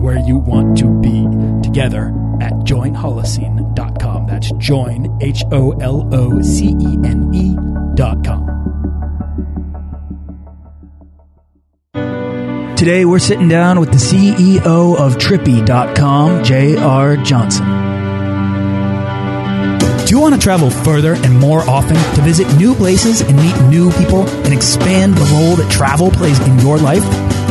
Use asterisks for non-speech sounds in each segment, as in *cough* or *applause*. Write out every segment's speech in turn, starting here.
where you want to be together at joinholocene.com. That's join, H O L O C E N E.com. Today we're sitting down with the CEO of Trippy.com, J.R. Johnson. Do you want to travel further and more often to visit new places and meet new people and expand the role that travel plays in your life?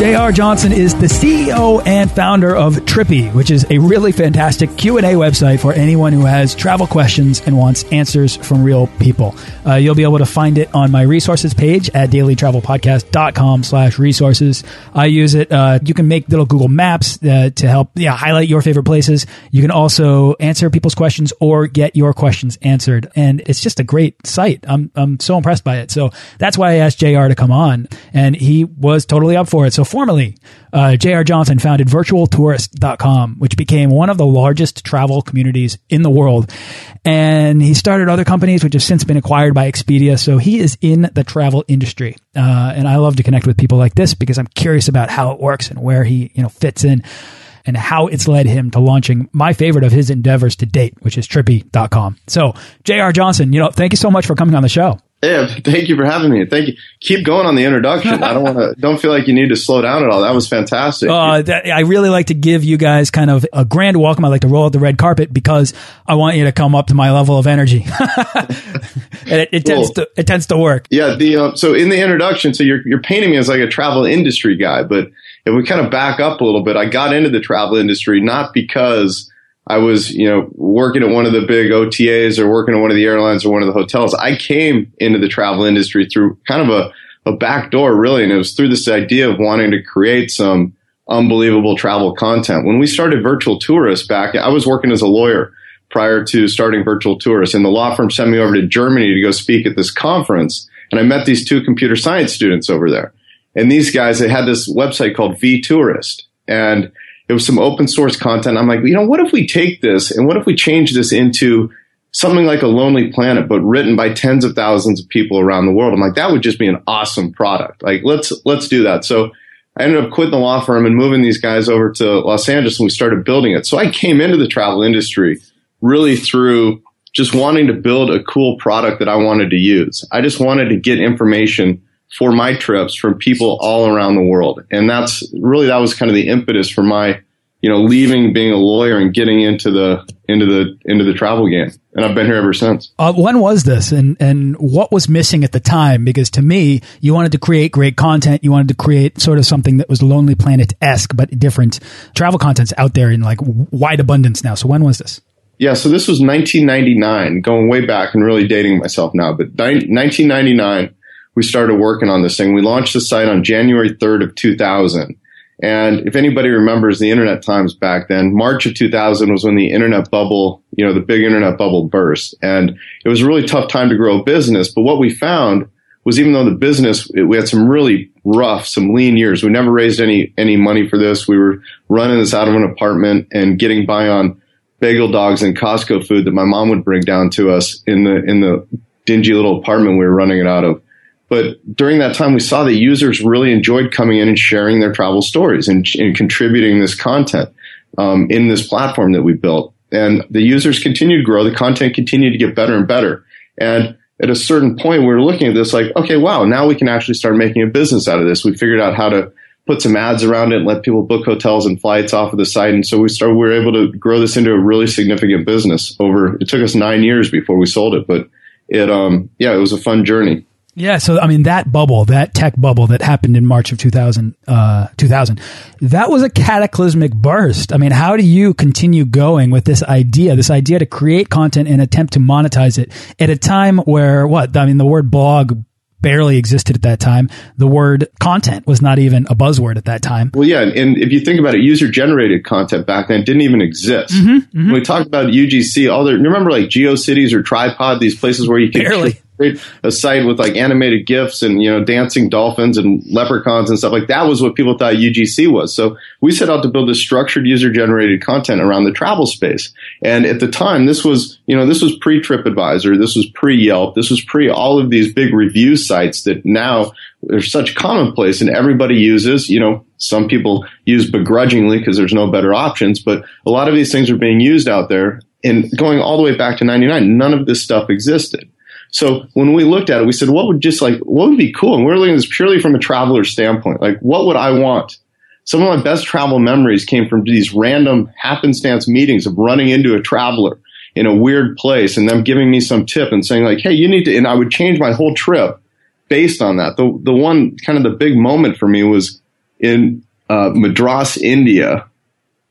J.R. Johnson is the CEO and founder of Trippy, which is a really fantastic Q&A website for anyone who has travel questions and wants answers from real people. Uh, you'll be able to find it on my resources page at dailytravelpodcast.com slash resources. I use it. Uh, you can make little Google Maps uh, to help yeah, highlight your favorite places. You can also answer people's questions or get your questions answered. And it's just a great site. I'm, I'm so impressed by it. So that's why I asked JR to come on and he was totally up for it. So formerly, uh, J.R. Johnson founded virtualtourist.com, which became one of the largest travel communities in the world. And he started other companies, which have since been acquired by Expedia. So he is in the travel industry. Uh, and I love to connect with people like this because I'm curious about how it works and where he, you know, fits in and how it's led him to launching my favorite of his endeavors to date, which is trippy.com. So, J.R. Johnson, you know, thank you so much for coming on the show. Yeah, thank you for having me. Thank you. Keep going on the introduction. I don't want to. Don't feel like you need to slow down at all. That was fantastic. Uh, that, I really like to give you guys kind of a grand welcome. I like to roll out the red carpet because I want you to come up to my level of energy. *laughs* it, it cool. tends to it tends to work. Yeah. The uh, so in the introduction, so you're you're painting me as like a travel industry guy, but if we kind of back up a little bit, I got into the travel industry not because I was, you know, working at one of the big OTAs or working at one of the airlines or one of the hotels. I came into the travel industry through kind of a, a back door, really. And it was through this idea of wanting to create some unbelievable travel content. When we started Virtual Tourist back, I was working as a lawyer prior to starting Virtual Tourist and the law firm sent me over to Germany to go speak at this conference. And I met these two computer science students over there. And these guys, they had this website called V Tourist. And it was some open source content. I'm like, you know, what if we take this and what if we change this into something like a Lonely Planet, but written by tens of thousands of people around the world? I'm like, that would just be an awesome product. Like, let's let's do that. So I ended up quitting the law firm and moving these guys over to Los Angeles, and we started building it. So I came into the travel industry really through just wanting to build a cool product that I wanted to use. I just wanted to get information for my trips from people all around the world. And that's really, that was kind of the impetus for my, you know, leaving being a lawyer and getting into the, into the, into the travel game. And I've been here ever since. Uh, when was this and, and what was missing at the time? Because to me, you wanted to create great content. You wanted to create sort of something that was Lonely Planet-esque, but different travel contents out there in like wide abundance now. So when was this? Yeah, so this was 1999, going way back and really dating myself now, but 1999 we started working on this thing. We launched the site on January 3rd of 2000. And if anybody remembers the internet times back then, March of 2000 was when the internet bubble, you know, the big internet bubble burst. And it was a really tough time to grow a business. But what we found was even though the business, we had some really rough, some lean years. We never raised any, any money for this. We were running this out of an apartment and getting by on bagel dogs and Costco food that my mom would bring down to us in the, in the dingy little apartment we were running it out of. But during that time, we saw that users really enjoyed coming in and sharing their travel stories and, and contributing this content um, in this platform that we built. And the users continued to grow. The content continued to get better and better. And at a certain point, we were looking at this like, okay, wow, now we can actually start making a business out of this. We figured out how to put some ads around it and let people book hotels and flights off of the site. And so we started, we were able to grow this into a really significant business over, it took us nine years before we sold it, but it, um, yeah, it was a fun journey. Yeah, so I mean that bubble, that tech bubble that happened in March of 2000, uh, 2000, that was a cataclysmic burst. I mean, how do you continue going with this idea, this idea to create content and attempt to monetize it at a time where what? I mean, the word blog barely existed at that time. The word content was not even a buzzword at that time. Well, yeah, and if you think about it, user generated content back then didn't even exist. Mm -hmm, mm -hmm. When we talked about UGC, all the remember like GeoCities or Tripod, these places where you could barely create a site with like animated gifs and you know dancing dolphins and leprechauns and stuff like that was what people thought UGC was. So we set out to build a structured user generated content around the travel space. And at the time, this was you know this was pre TripAdvisor, this was pre Yelp, this was pre all of these big review sites that now are such commonplace and everybody uses. You know, some people use begrudgingly because there's no better options, but a lot of these things are being used out there. And going all the way back to 99, none of this stuff existed. So when we looked at it, we said, what would just like, what would be cool? And we're looking at this purely from a traveler standpoint. Like, what would I want? Some of my best travel memories came from these random happenstance meetings of running into a traveler in a weird place and them giving me some tip and saying like, Hey, you need to, and I would change my whole trip based on that. The, the one kind of the big moment for me was in uh, Madras, India.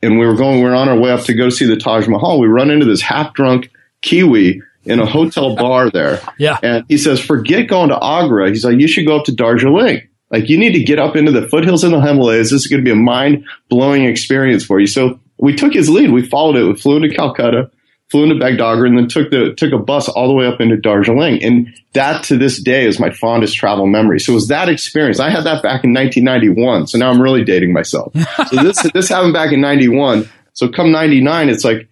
And we were going, we were on our way up to go see the Taj Mahal. We run into this half drunk Kiwi in a hotel bar there. *laughs* Yeah. And he says, forget going to Agra. He's like, you should go up to Darjeeling. Like you need to get up into the foothills in the Himalayas. This is going to be a mind blowing experience for you. So we took his lead. We followed it. We flew into Calcutta, flew into Bagdogra, and then took the took a bus all the way up into Darjeeling. And that to this day is my fondest travel memory. So it was that experience. I had that back in 1991. So now I'm really dating myself. *laughs* so this this happened back in 91. So come 99, it's like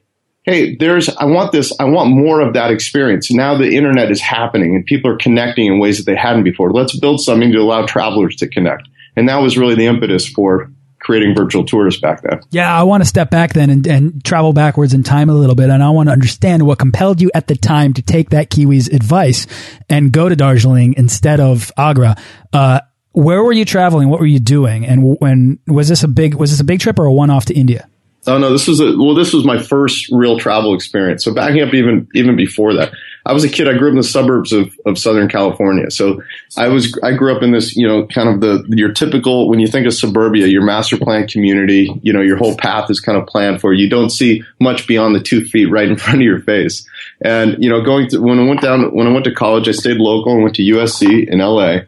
hey, there's, I want this, I want more of that experience. Now the internet is happening and people are connecting in ways that they hadn't before. Let's build something to allow travelers to connect. And that was really the impetus for creating virtual tourist back then. Yeah, I want to step back then and, and, travel backwards in time a little bit. And I want to understand what compelled you at the time to take that Kiwi's advice and go to Darjeeling instead of Agra. Uh, where were you traveling? What were you doing? And when was this a big was this a big trip or a one off to India? Oh no, this was a well. This was my first real travel experience. So backing up even even before that, I was a kid. I grew up in the suburbs of, of Southern California. So I was I grew up in this you know kind of the your typical when you think of suburbia, your master plan community. You know your whole path is kind of planned for. You don't see much beyond the two feet right in *laughs* front of your face. And you know going to when I went down when I went to college, I stayed local and went to USC in LA.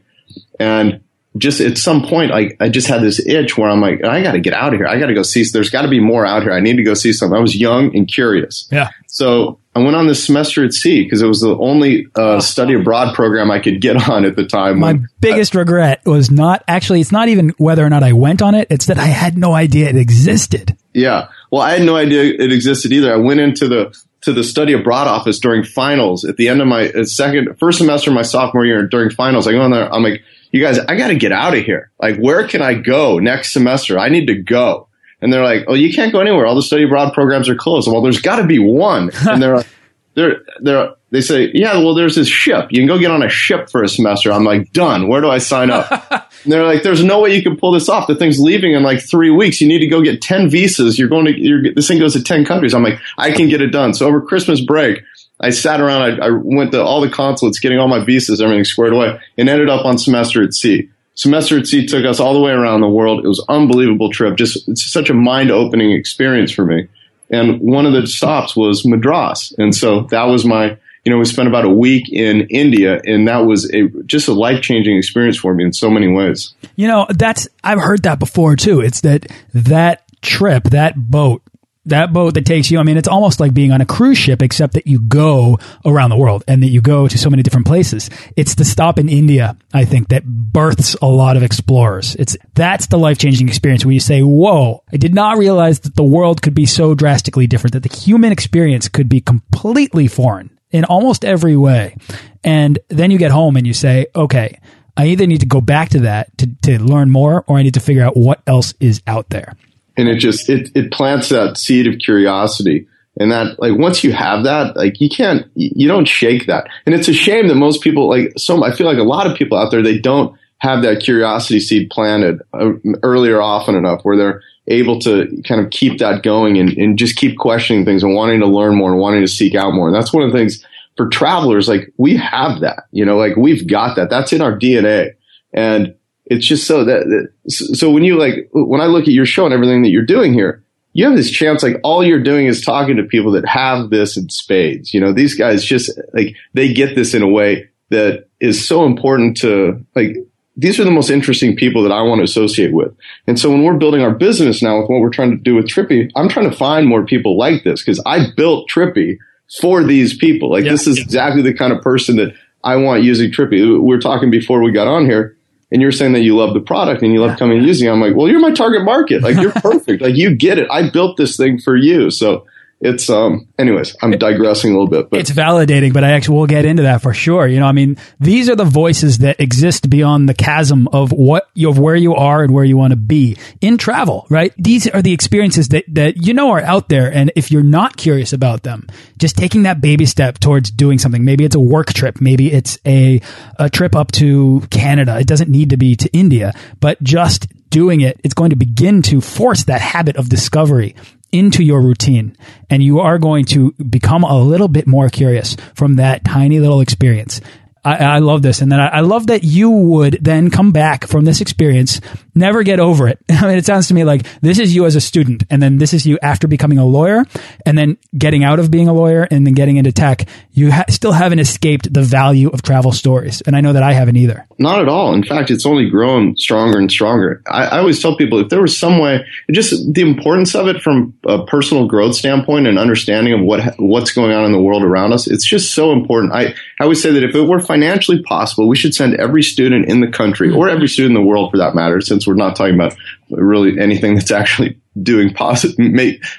And just at some point, I, I just had this itch where I'm like, I got to get out of here. I got to go see, there's got to be more out here. I need to go see something. I was young and curious. Yeah. So I went on this semester at sea because it was the only uh, study abroad program I could get *laughs* on at the time. My biggest I, regret was not actually, it's not even whether or not I went on it. It's that I had no idea it existed. Yeah. Well, I had no idea it existed either. I went into the, to the study abroad office during finals at the end of my uh, second, first semester of my sophomore year during finals. I go in there, I'm like, you guys, I got to get out of here. Like, where can I go next semester? I need to go. And they're like, oh, you can't go anywhere. All the study abroad programs are closed. Well, there's got to be one. *laughs* And they're like, they're, they're, they say, yeah, well, there's this ship. You can go get on a ship for a semester. I'm like, done. Where do I sign up? *laughs* and they're like, there's no way you can pull this off. The thing's leaving in like three weeks. You need to go get 10 visas. You're going to, you're, this thing goes to 10 countries. I'm like, I can get it done. So over Christmas break, I sat around, I, I, went to all the consulates, getting all my visas, everything squared away, and ended up on semester at sea. Semester at sea took us all the way around the world. It was unbelievable trip. Just it's such a mind opening experience for me. And one of the stops was Madras, and so that was my. You know, we spent about a week in India, and that was a just a life changing experience for me in so many ways. You know, that's I've heard that before too. It's that that trip, that boat that boat that takes you, I mean, it's almost like being on a cruise ship, except that you go around the world and that you go to so many different places. It's the stop in India, I think, that births a lot of explorers. It's that's the life changing experience where you say, "Whoa, I did not realize that the world could be so drastically different. That the human experience could be completely foreign in almost every way." And then you get home and you say, "Okay." I either need to go back to that to, to learn more or I need to figure out what else is out there and it just it, it plants that seed of curiosity And that, like, once you have that, like, you can't, you don't shake that. And it's a shame that most people, like, some, I feel like a lot of people out there, they don't have that curiosity seed planted uh, earlier often enough where they're able to kind of keep that going and, and just keep questioning things and wanting to learn more and wanting to seek out more. And that's one of the things for travelers, like, we have that, you know, like, we've got that. That's in our DNA. And it's just so that, that so when you like, when I look at your show and everything that you're doing here, you have this chance like all you're doing is talking to people that have this in spades you know these guys just like they get this in a way that is so important to like these are the most interesting people that I want to associate with. And so when we're building our business now with what we're trying to do with Trippy, I'm trying to find more people like this because I built Trippy for these people. Like this is exactly the kind of person that I want using Trippy. We were talking before we got on here and you're saying that you love the product and you love coming and using it. I'm like, well, you're my target market. Like you're *laughs* perfect. like you get it. I built this thing for you. So it's um anyways i'm digressing a little bit but it's validating but i actually will get into that for sure. You know i mean these are the voices that exist beyond the chasm of what you of where you are and where you want to be in travel right? These are the experiences that that you know are out there and if you're not curious about them just taking that baby step towards doing something. Maybe it's a work trip. Maybe it's a a trip up to canada. It doesn't need to be to india but just doing it, it's going to begin to force that habit of discovery into your routine and you are going to become a little bit more curious from that tiny little experience. I, I love this. And then I, I, love that you would then come back from this experience, never get over it. *laughs* I mean, it sounds to me like this is you as a student, and then this is you after becoming a lawyer, and then getting out of being a lawyer and then getting into tech. You ha still haven't escaped the value of travel stories. And I know that I haven't either. Not at all. In fact, it's only grown stronger and stronger. I, I always tell people if there was some way, just the importance of it from a personal growth standpoint and understanding of what what's going on in the world around us, it's just so important. I, I would say that if it were financially possible, we should send every student in the country or every student in the world for that matter, since we're not talking about really anything that's actually doing positive,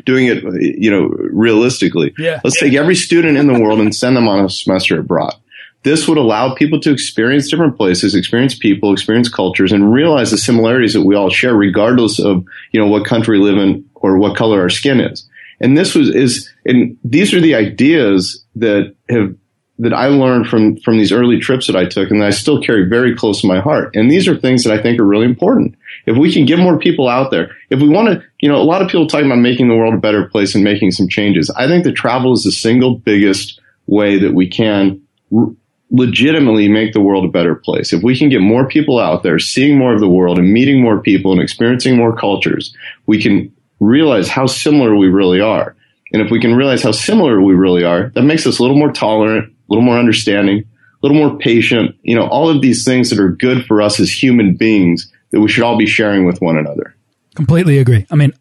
doing it, you know, realistically. Yeah. Let's take every student in the world and send them on a semester abroad. This would allow people to experience different places, experience people, experience cultures, and realize the similarities that we all share, regardless of, you know, what country we live in or what color our skin is. And this was, is, and these are the ideas that have that I learned from from these early trips that I took and that I still carry very close to my heart. And these are things that I think are really important. If we can get more people out there, if we want to, you know, a lot of people talking about making the world a better place and making some changes. I think that travel is the single biggest way that we can legitimately make the world a better place. If we can get more people out there, seeing more of the world and meeting more people and experiencing more cultures, we can realize how similar we really are. And if we can realize how similar we really are, that makes us a little more tolerant, a little more understanding, a little more patient, you know, all of these things that are good for us as human beings that we should all be sharing with one another. Completely agree. I mean,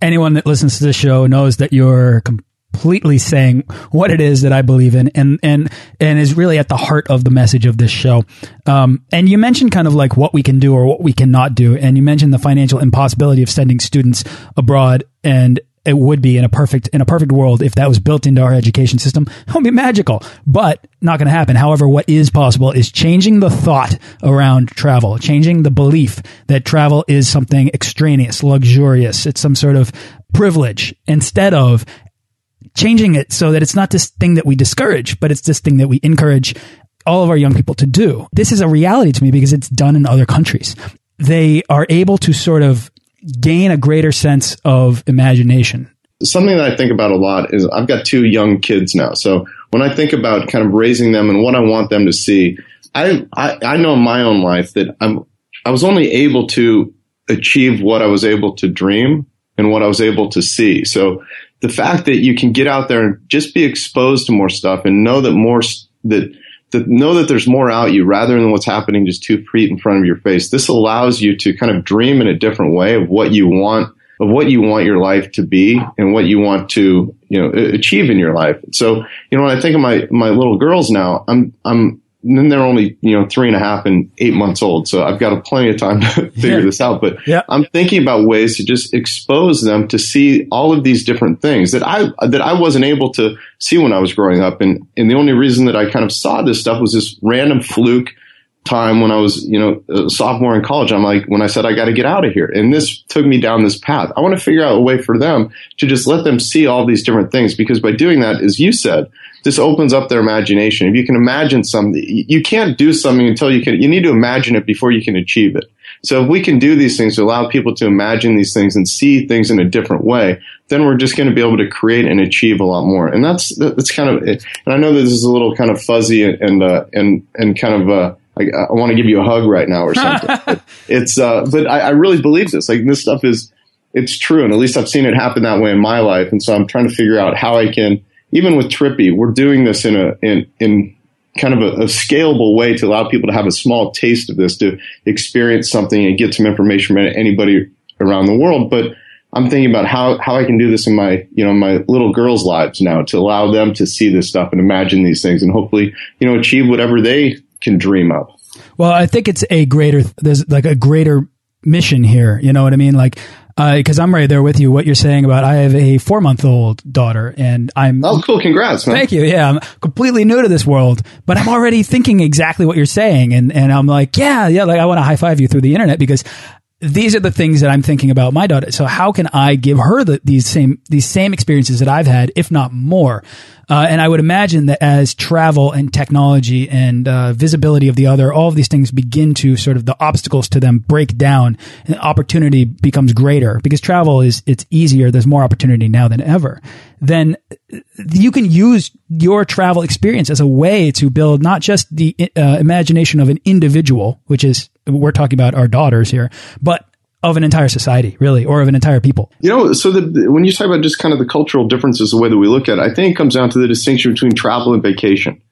anyone that listens to this show knows that you're completely saying what it is that I believe in and and and is really at the heart of the message of this show. Um, and you mentioned kind of like what we can do or what we cannot do and you mentioned the financial impossibility of sending students abroad and it would be in a perfect in a perfect world if that was built into our education system. *laughs* It would be magical, but not going to happen. However, what is possible is changing the thought around travel, changing the belief that travel is something extraneous, luxurious. It's some sort of privilege instead of changing it so that it's not this thing that we discourage, but it's this thing that we encourage all of our young people to do. This is a reality to me because it's done in other countries. They are able to sort of gain a greater sense of imagination? Something that I think about a lot is I've got two young kids now. So when I think about kind of raising them and what I want them to see, I, I, I know in my own life that I'm, I was only able to achieve what I was able to dream and what I was able to see. So the fact that you can get out there and just be exposed to more stuff and know that more that to know that there's more out you rather than what's happening just two feet in front of your face. This allows you to kind of dream in a different way of what you want, of what you want your life to be and what you want to, you know, achieve in your life. So, you know, when I think of my, my little girls now, I'm, I'm and then they're only you know three and a half and eight months old so i've got plenty of time *laughs* to figure yeah. this out but yeah. i'm thinking about ways to just expose them to see all of these different things that i that i wasn't able to see when i was growing up and and the only reason that i kind of saw this stuff was this random fluke time when I was, you know, a sophomore in college, I'm like, when I said I got to get out of here, and this took me down this path. I want to figure out a way for them to just let them see all these different things because by doing that, as you said, this opens up their imagination. If you can imagine something, you can't do something until you can. You need to imagine it before you can achieve it. So if we can do these things to allow people to imagine these things and see things in a different way, then we're just going to be able to create and achieve a lot more. And that's that's kind of. And I know this is a little kind of fuzzy and uh, and and kind of. Uh, I, I want to give you a hug right now or something. *laughs* it's, uh, but I, I really believe this. Like this stuff is, it's true. And at least I've seen it happen that way in my life. And so I'm trying to figure out how I can, even with Trippy, we're doing this in a, in, in kind of a, a, scalable way to allow people to have a small taste of this, to experience something and get some information from anybody around the world. But I'm thinking about how, how I can do this in my, you know, my little girls' lives now to allow them to see this stuff and imagine these things and hopefully, you know, achieve whatever they can dream up. Well, I think it's a greater, there's like a greater mission here. You know what I mean? Like, because uh, I'm right there with you. What you're saying about I have a four month old daughter, and I'm oh cool, congrats, man. Thank you. Yeah, I'm completely new to this world, but I'm already thinking exactly what you're saying, and and I'm like, yeah, yeah, like I want to high five you through the internet because these are the things that I'm thinking about my daughter. So how can I give her the, these same these same experiences that I've had, if not more? Uh, and I would imagine that as travel and technology and uh, visibility of the other, all of these things begin to sort of the obstacles to them break down, and opportunity becomes greater because travel is it's easier. There's more opportunity now than ever. Then you can use your travel experience as a way to build not just the uh, imagination of an individual, which is we're talking about our daughters here, but of an entire society, really, or of an entire people. You know, so the, when you talk about just kind of the cultural differences, the way that we look at it, I think it comes down to the distinction between travel and vacation.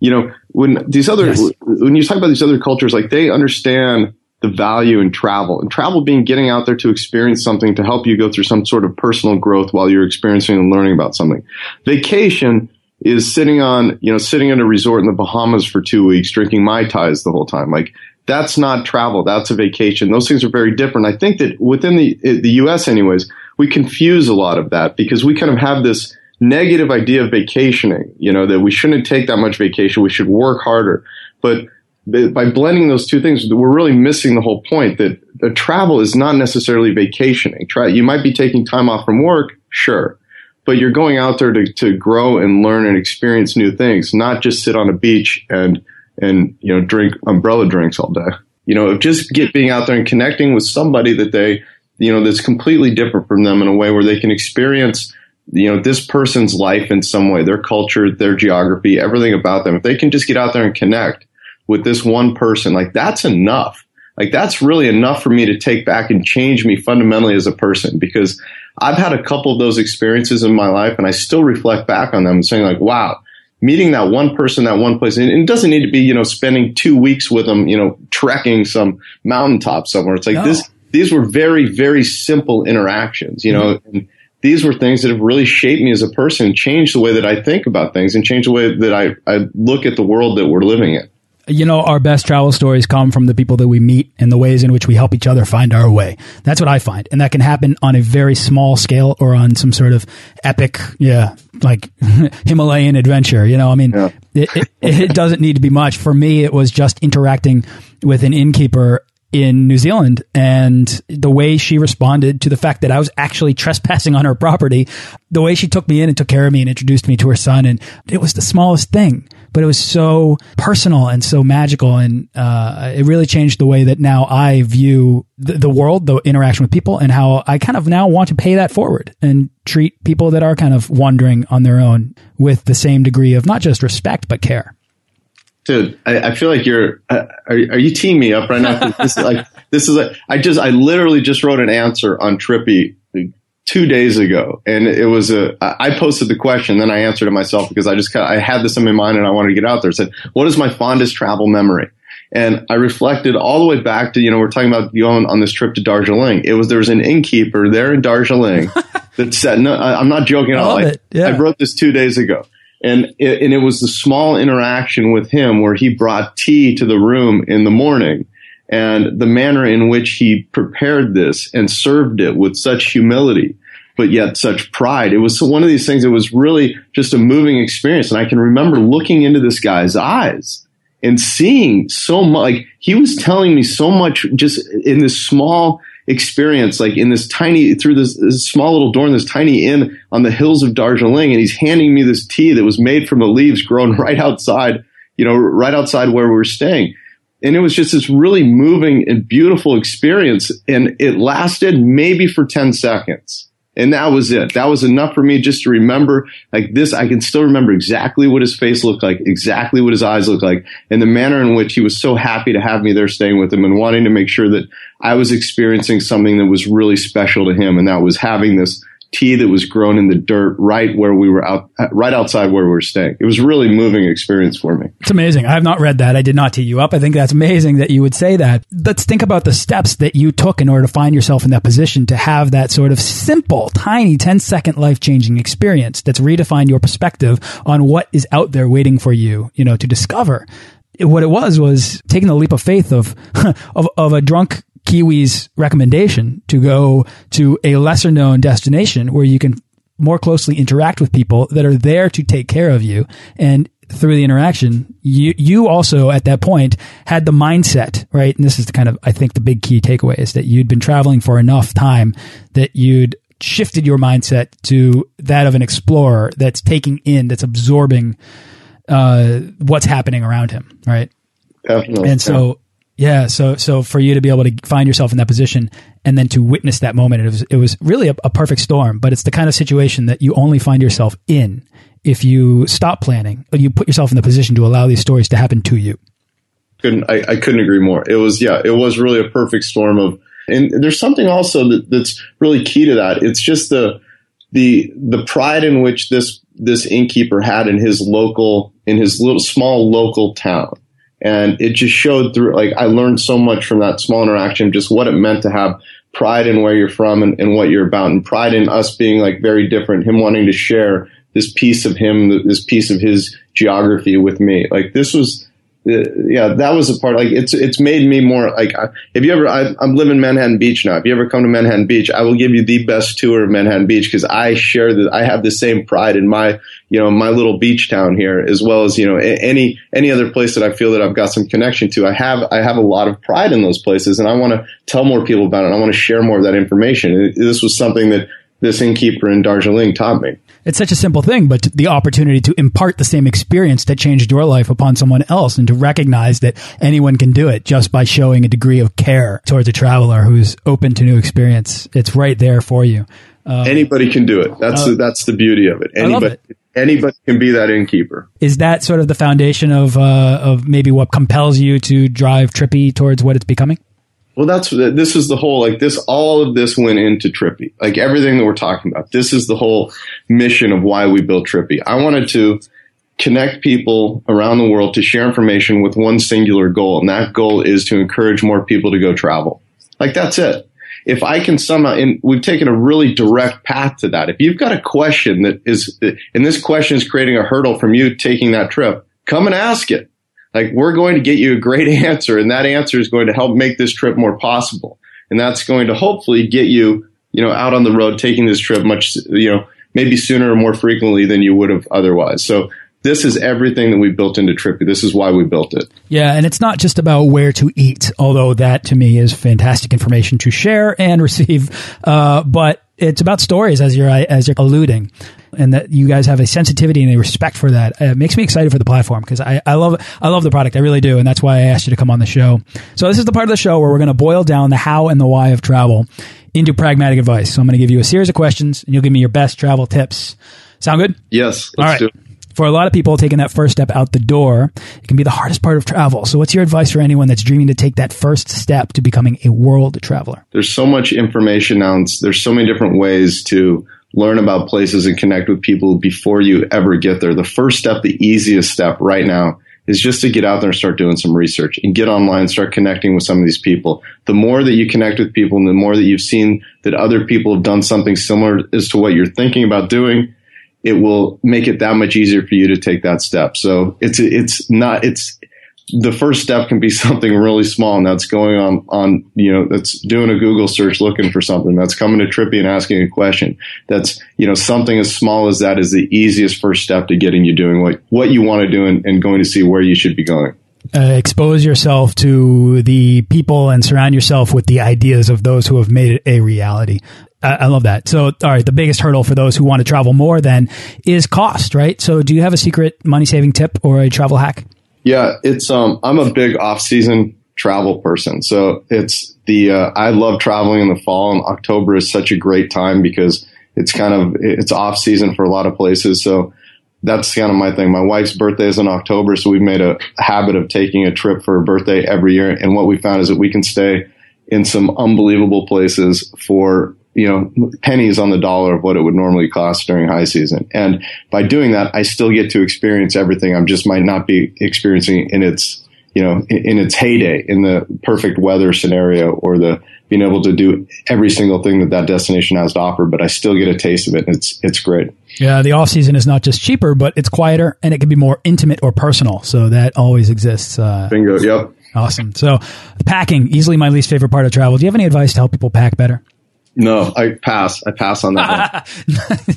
You know, when these other, yes. when you talk about these other cultures, like they understand the value in travel and travel being getting out there to experience something to help you go through some sort of personal growth while you're experiencing and learning about something. Vacation is sitting on, you know, sitting at a resort in the Bahamas for two weeks, drinking Mai Tais the whole time. Like that's not travel. That's a vacation. Those things are very different. I think that within the, eh, the U.S. anyways, we confuse a lot of that because we kind of have this negative idea of vacationing, you know, that we shouldn't take that much vacation. We should work harder. But by blending those two things, we're really missing the whole point that travel is not necessarily vacationing. Try, you might be taking time off from work, sure, but you're going out there to, to grow and learn and experience new things, not just sit on a beach and and you know drink umbrella drinks all day. You know, just get being out there and connecting with somebody that they you know that's completely different from them in a way where they can experience you know this person's life in some way, their culture, their geography, everything about them. If they can just get out there and connect with this one person, like that's enough. Like that's really enough for me to take back and change me fundamentally as a person because I've had a couple of those experiences in my life and I still reflect back on them and saying like, wow, meeting that one person, that one place. And it doesn't need to be, you know, spending two weeks with them, you know, trekking some mountaintop somewhere. It's like no. this, these were very, very simple interactions, you know, mm-hmm. and these were things that have really shaped me as a person, changed the way that I think about things and changed the way that I, I look at the world that we're living in you know, our best travel stories come from the people that we meet and the ways in which we help each other find our way. That's what I find. And that can happen on a very small scale or on some sort of epic, yeah, like *laughs* Himalayan adventure. You know, I mean, yeah. it, it, it doesn't need to be much. For me, it was just interacting with an innkeeper in New Zealand and the way she responded to the fact that I was actually trespassing on her property, the way she took me in and took care of me and introduced me to her son. And it was the smallest thing, but it was so personal and so magical. And uh, it really changed the way that now I view the, the world, the interaction with people, and how I kind of now want to pay that forward and treat people that are kind of wandering on their own with the same degree of not just respect, but care dude, I, I, feel like you're. Uh, are, are you teeing me up right now? *laughs* This is like this is. A, I just. I literally just wrote an answer on Trippy two days ago, and it was a. I posted the question, then I answered it myself because I just. Kind of, I had this in my mind, and I wanted to get out there. I said, "What is my fondest travel memory?" And I reflected all the way back to, you know, we're talking about going on this trip to Darjeeling. It was, there was an innkeeper there in Darjeeling *laughs* that said, no, I, am not joking at all. I, yeah. I wrote this two days ago and it, and it was the small interaction with him where he brought tea to the room in the morning and the manner in which he prepared this and served it with such humility but yet such pride it was one of these things that was really just a moving experience and i can remember looking into this guy's eyes and seeing so much. Like he was telling me so much just in this small experience, like in this tiny through this, this, small little door in this tiny inn on the hills of Darjeeling, and he's handing me this tea that was made from the leaves grown *laughs* right outside, you know, right outside where we we're staying. And it was just this really moving and beautiful experience, and it lasted maybe for ten seconds. And that was it. That was enough for me just to remember like this. I can still remember exactly what his face looked like, exactly what his eyes looked like, and the manner in which he was so happy to have me there staying with him and wanting to make sure that I was experiencing something that was really special to him. And that was having this tea that was grown in the dirt right where we were out, right outside where we were staying. It was really moving experience for me. It's amazing. I have not read that. I did not tee you up. I think that's amazing that you would say that. Let's think about the steps that you took in order to find yourself in that position to have that sort of simple, tiny 10 second life changing experience that's redefined your perspective on what is out there waiting for you, you know, to discover. What it was was taking the leap of faith of, *laughs* of, of a drunk Kiwi's recommendation to go to a lesser known destination where you can more closely interact with people that are there to take care of you. And through the interaction, you, you also at that point had the mindset, right? And this is the kind of, I think the big key takeaway is that you'd been traveling for enough time that you'd shifted your mindset to that of an explorer that's taking in, that's absorbing, uh, what's happening around him, right? Definitely. And so, yeah, so so for you to be able to find yourself in that position and then to witness that moment, it was it was really a, a, perfect storm. But it's the kind of situation that you only find yourself in if you stop planning, you put yourself in the position to allow these stories to happen to you. Couldn't I, I couldn't agree more. It was yeah, it was really a perfect storm of, and there's something also that, that's really key to that. It's just the the the pride in which this this innkeeper had in his local in his little small local town and it just showed through, like, I learned so much from that small interaction, just what it meant to have pride in where you're from and, and what you're about, and pride in us being like very different, him wanting to share this piece of him, this piece of his geography with me. Like, this was, Uh, yeah, that was a part. Like it's it's made me more like. If you ever, I, am living Manhattan Beach now. If you ever come to Manhattan Beach, I will give you the best tour of Manhattan Beach because I share that. I have the same pride in my you know my little beach town here as well as you know any any other place that I feel that I've got some connection to. I have I have a lot of pride in those places, and I want to tell more people about it. I want to share more of that information. This was something that this innkeeper in Darjeeling taught me. It's such a simple thing, but the opportunity to impart the same experience that changed your life upon someone else and to recognize that anyone can do it just by showing a degree of care towards a traveler who's open to new experience. It's right there for you. Um, anybody can do it. That's uh, that's the beauty of it. Anybody it. anybody can be that innkeeper. Is that sort of the foundation of uh, of maybe what compels you to drive Trippy towards what it's becoming? Well, that's this is the whole like this. All of this went into Trippy, like everything that we're talking about. This is the whole mission of why we built Trippy. I wanted to connect people around the world to share information with one singular goal, and that goal is to encourage more people to go travel. Like that's it. If I can somehow, and we've taken a really direct path to that. If you've got a question that is, and this question is creating a hurdle from you taking that trip, come and ask it like we're going to get you a great *laughs* answer and that answer is going to help make this trip more possible. And that's going to hopefully get you, you know, out on the road taking this trip much, you know, maybe sooner or more frequently than you would have otherwise. So this is everything that we built into Trippy. This is why we built it. Yeah, and it's not just about where to eat, although that to me is fantastic information to share and *laughs* receive. Uh, but it's about stories, as you're as you're alluding and that you guys have a sensitivity and a respect for that. It makes me excited for the platform because I, I love I love the product. I really do, and that's why I asked you to come on the show. So this is the part of the show where we're going to boil down the how and the why of travel into pragmatic advice. So I'm going to give you a series of questions, and you'll give me your best travel tips. Sound good? Yes. All right. For a lot of people, taking that first step out the door, it can be the hardest part of travel. So, what's your advice for anyone that's dreaming to take that first step to becoming a world traveler? There's so much information now. There's so many different ways to learn about places and connect with people before you ever get there. The first step, the easiest step right now is just to get out there and start doing some research and get online, start connecting with some of these people. The more that you connect with people and the more that you've seen that other people have done something similar as to what you're thinking about doing, it will make it that much easier for you to take that step. So it's, it's not, it's, the first step can be *laughs* something really small and that's going on on you know that's doing a google search looking for something that's coming to trippy and asking a question that's you know something as small as that is the easiest first step to getting you doing what what you want to do and, and going to see where you should be going uh, expose yourself to the people and surround yourself with the ideas of those who have made it a reality. I, love that. So, all right, the biggest hurdle for those who want to travel more then is cost, right? So, do you have a secret money saving tip or a travel hack? Yeah, it's um, I'm a big off season travel person, so it's the uh, I love traveling in the fall, and October is such a great time because it's kind of it's off season for a lot of places. So that's kind of my thing. My wife's birthday is in October, so we've made a habit of taking a trip for her birthday every year. And what we found is that we can stay in some unbelievable places for you know pennies on the dollar of what it would normally cost during high season. And by doing that, I still get to experience everything. I'm just might not be experiencing in its you know in, in its heyday in the perfect weather scenario or the being able to do every single thing that that destination has to offer, but I still get a taste of it. And it's it's great. Yeah, the off season is not just cheaper, but it's quieter and it can be more intimate or personal. So that always exists. Uh, Bingo. Yep. Awesome. So packing, easily my least favorite part of travel. Do you have any advice to help people pack better? No, I pass. I pass on that.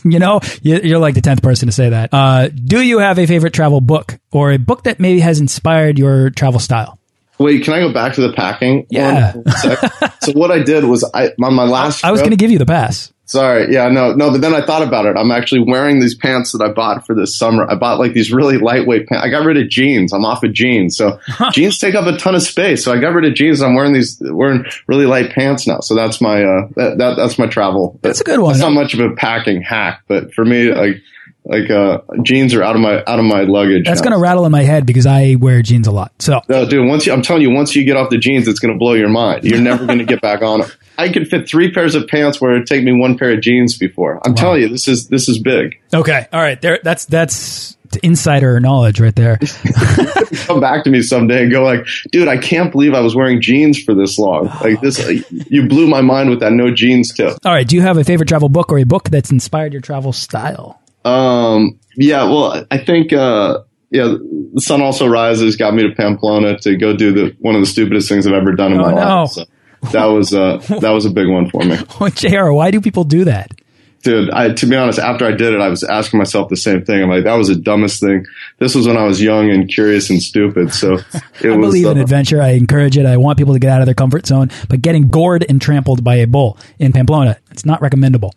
*laughs* you know, you're like the tenth person to say that. Uh, do you have a favorite travel book or a book that maybe has inspired your travel style? Wait, can I go back to the packing? Yeah. *laughs* so what I did was I on my last. I was going to give you the pass. Sorry, yeah, no, no, but then I thought about it. I'm actually wearing these pants that I bought for this summer. I bought like these really lightweight pants. I got rid of jeans. I'm off of jeans, so *laughs* jeans take up a ton of space. So I got rid of jeans. I'm wearing these, wearing really light pants now. So that's my uh, that, that that's my travel. That's a good one. It's not much of a packing hack, but for me, like like uh, jeans are out of my out of my luggage. That's going to rattle in my head because I wear jeans a lot. So, no, dude, once you, I'm telling you, once you get off the jeans, it's going to blow your mind. You're never going to get back on them. I could fit three pairs of pants where it'd take me one pair of jeans before. I'm wow. telling you, this is this is big. Okay, all right, there. That's that's insider knowledge right there. *laughs* Come back to me someday and go like, dude, I can't believe I was wearing jeans for this long. *sighs* Like this, you blew my mind with that no jeans tip. All right, do you have a favorite travel book or a book that's inspired your travel style? Um, yeah, well, I think, uh, yeah, the sun also rises got me to Pamplona to go do the one of the stupidest things I've ever done in oh, my no. life. So that was uh, that was a big one for me. *laughs* JR. Why do people do that? Dude, I, to be honest, after I did it, I was asking myself the same thing. I'm like, that was the dumbest thing. This was when I was young and curious and stupid. So *laughs* it I was, believe in uh, adventure. I encourage it. I want people to get out of their comfort zone. But getting gored and trampled by a bull in Pamplona, it's not recommendable.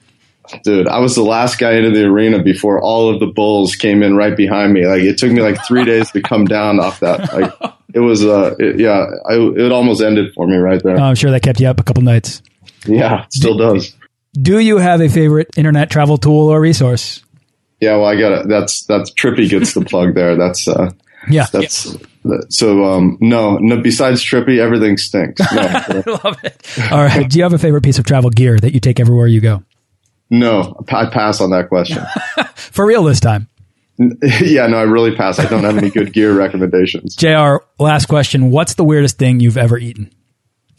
Dude, I was the last guy into the arena before all of the bulls came in right behind me. Like it took me like three days to come down off that. Like *laughs* it was, uh, it, yeah, I, it almost ended for me right there. Oh, I'm sure that kept you up a couple nights. Yeah, still does. Do you have a favorite internet travel tool or resource? Yeah, well, I got it. That's that's Trippy gets the plug there. That's uh, yeah. That's so. Um, no, no. Besides Trippy, everything stinks. No. *laughs* I love it. All right. Do you have a favorite piece of travel gear that you take everywhere you go? No, I pass on that question. *laughs* For real this time. *laughs* Yeah, no, I really pass. I don't have any good gear recommendations. JR, last question. What's the weirdest thing you've ever eaten?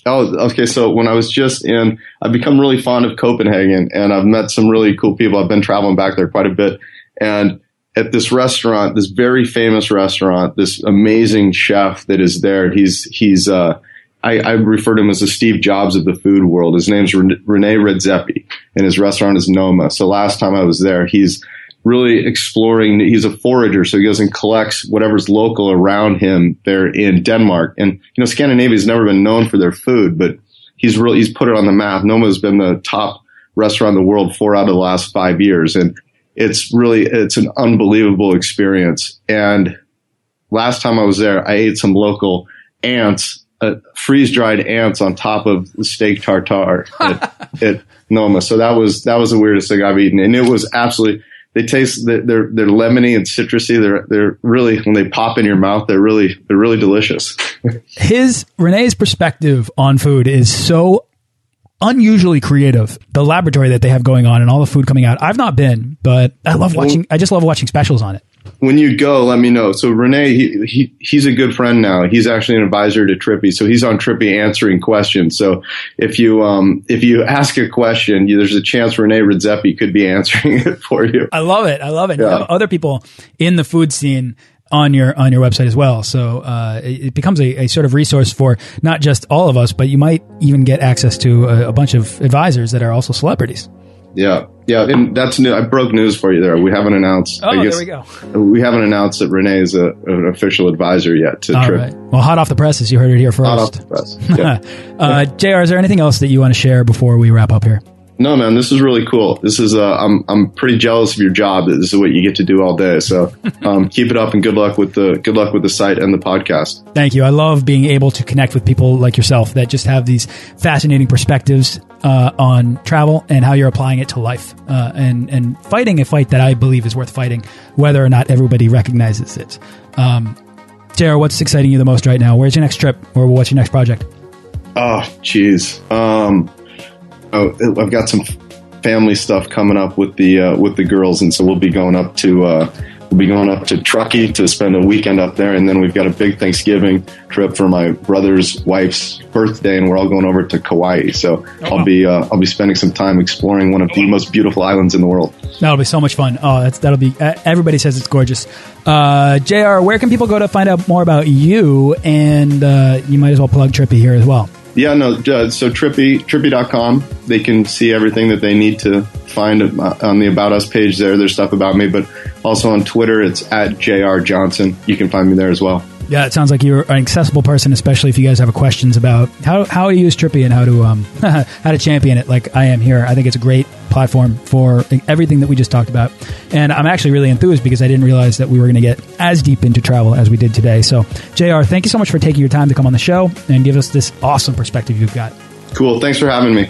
Oh, okay. So when I was just in, I've become really fond of Copenhagen and I've met some really cool people. I've been traveling back there quite a bit. And at this restaurant, this very famous restaurant, this amazing chef that is there, he's, he's, uh, I, I, refer to him as the Steve Jobs of the food world. His name's Rene Redzepi, and his restaurant is Noma. So last time I was there, he's really exploring. He's a forager, so he goes and collects whatever's local around him there in Denmark. And you know, Scandinavia's never been known for their food, but he's really he's put it on the map. Noma's been the top restaurant in the world four out of the last five years, and it's really it's an unbelievable experience. And last time I was there, I ate some local ants uh, freeze dried ants on top of the steak tartare at, *laughs* at, Noma. So that was that was the weirdest thing I've eaten, and it was absolutely. They taste they're they're lemony and citrusy. They're they're really when they pop in your mouth, they're really they're really delicious. His Rene's perspective on food is so unusually creative. The laboratory that they have going on and all the food coming out. I've not been, but I love watching. I just love watching specials on it when you go, let me know. So Rene, he, he he's a good friend now. He's actually an advisor to Trippy, so he's on Trippy answering questions. So if you um if you ask a question, you, there's a chance Rene Redzepi could be answering *laughs* it for you. I love it. I love it. Yeah. other people in the food scene on your on your website as well. So uh, it, it, becomes a, a, sort of resource for not just all of us, but you might even get access to a, a bunch of advisors that are also celebrities. Yeah, yeah, and that's new. I broke news for you there. We haven't announced. Oh, I guess, there we go. We haven't announced that Rene is a, an official advisor yet to All Trip. right. Well, hot off the presses, you heard it here first. Hot off the press. Yeah. *laughs* uh, JR. Is there anything else that you want to share before we wrap up here? No, man, this is really cool. This is uh, I'm I'm pretty jealous of your job. This is what you get to do all day. So um, keep it up and good luck with the good luck with the site and the podcast. Thank you. I love being able to connect with people like yourself that just have these fascinating perspectives uh, on travel and how you're applying it to life uh, and and fighting a fight that I believe is worth fighting, whether or not everybody recognizes it. Um, JR., what's exciting you the most right now? Where's your next trip, or what's your next project? Oh, jeez. Um, oh, I've got some family stuff coming up with the uh, with the girls, and so we'll be going up to uh, we'll be going up to Truckee to spend a weekend up there, and then we've got a big Thanksgiving trip for my brother's wife's birthday, and we're all going over to Kauai. So I'll be uh, I'll be spending some time exploring one of the most beautiful islands in the world. That'll be so much fun. Oh, that's that'll be. Everybody says it's gorgeous. Uh, JR, where can people go to find out more about you? And uh, you might as well plug Trippy here as well. Yeah, no. Uh, so Trippy, Trippy.com, they can see everything that they need to find uh, on the About Us page there. There's stuff about me, but also on Twitter, it's at JR Johnson. You can find me there as well. Yeah, it sounds like you're an accessible person, especially if you guys have questions about how, how to use Trippy and how to um, *laughs* how to champion it. Like I am here, I think it's a great platform for everything that we just talked about. And I'm actually really enthused because I didn't realize that we were going to get as deep into travel as we did today. So, JR, thank you so much for taking your time to come on the show and give us this awesome perspective you've got. Cool. Thanks for having me.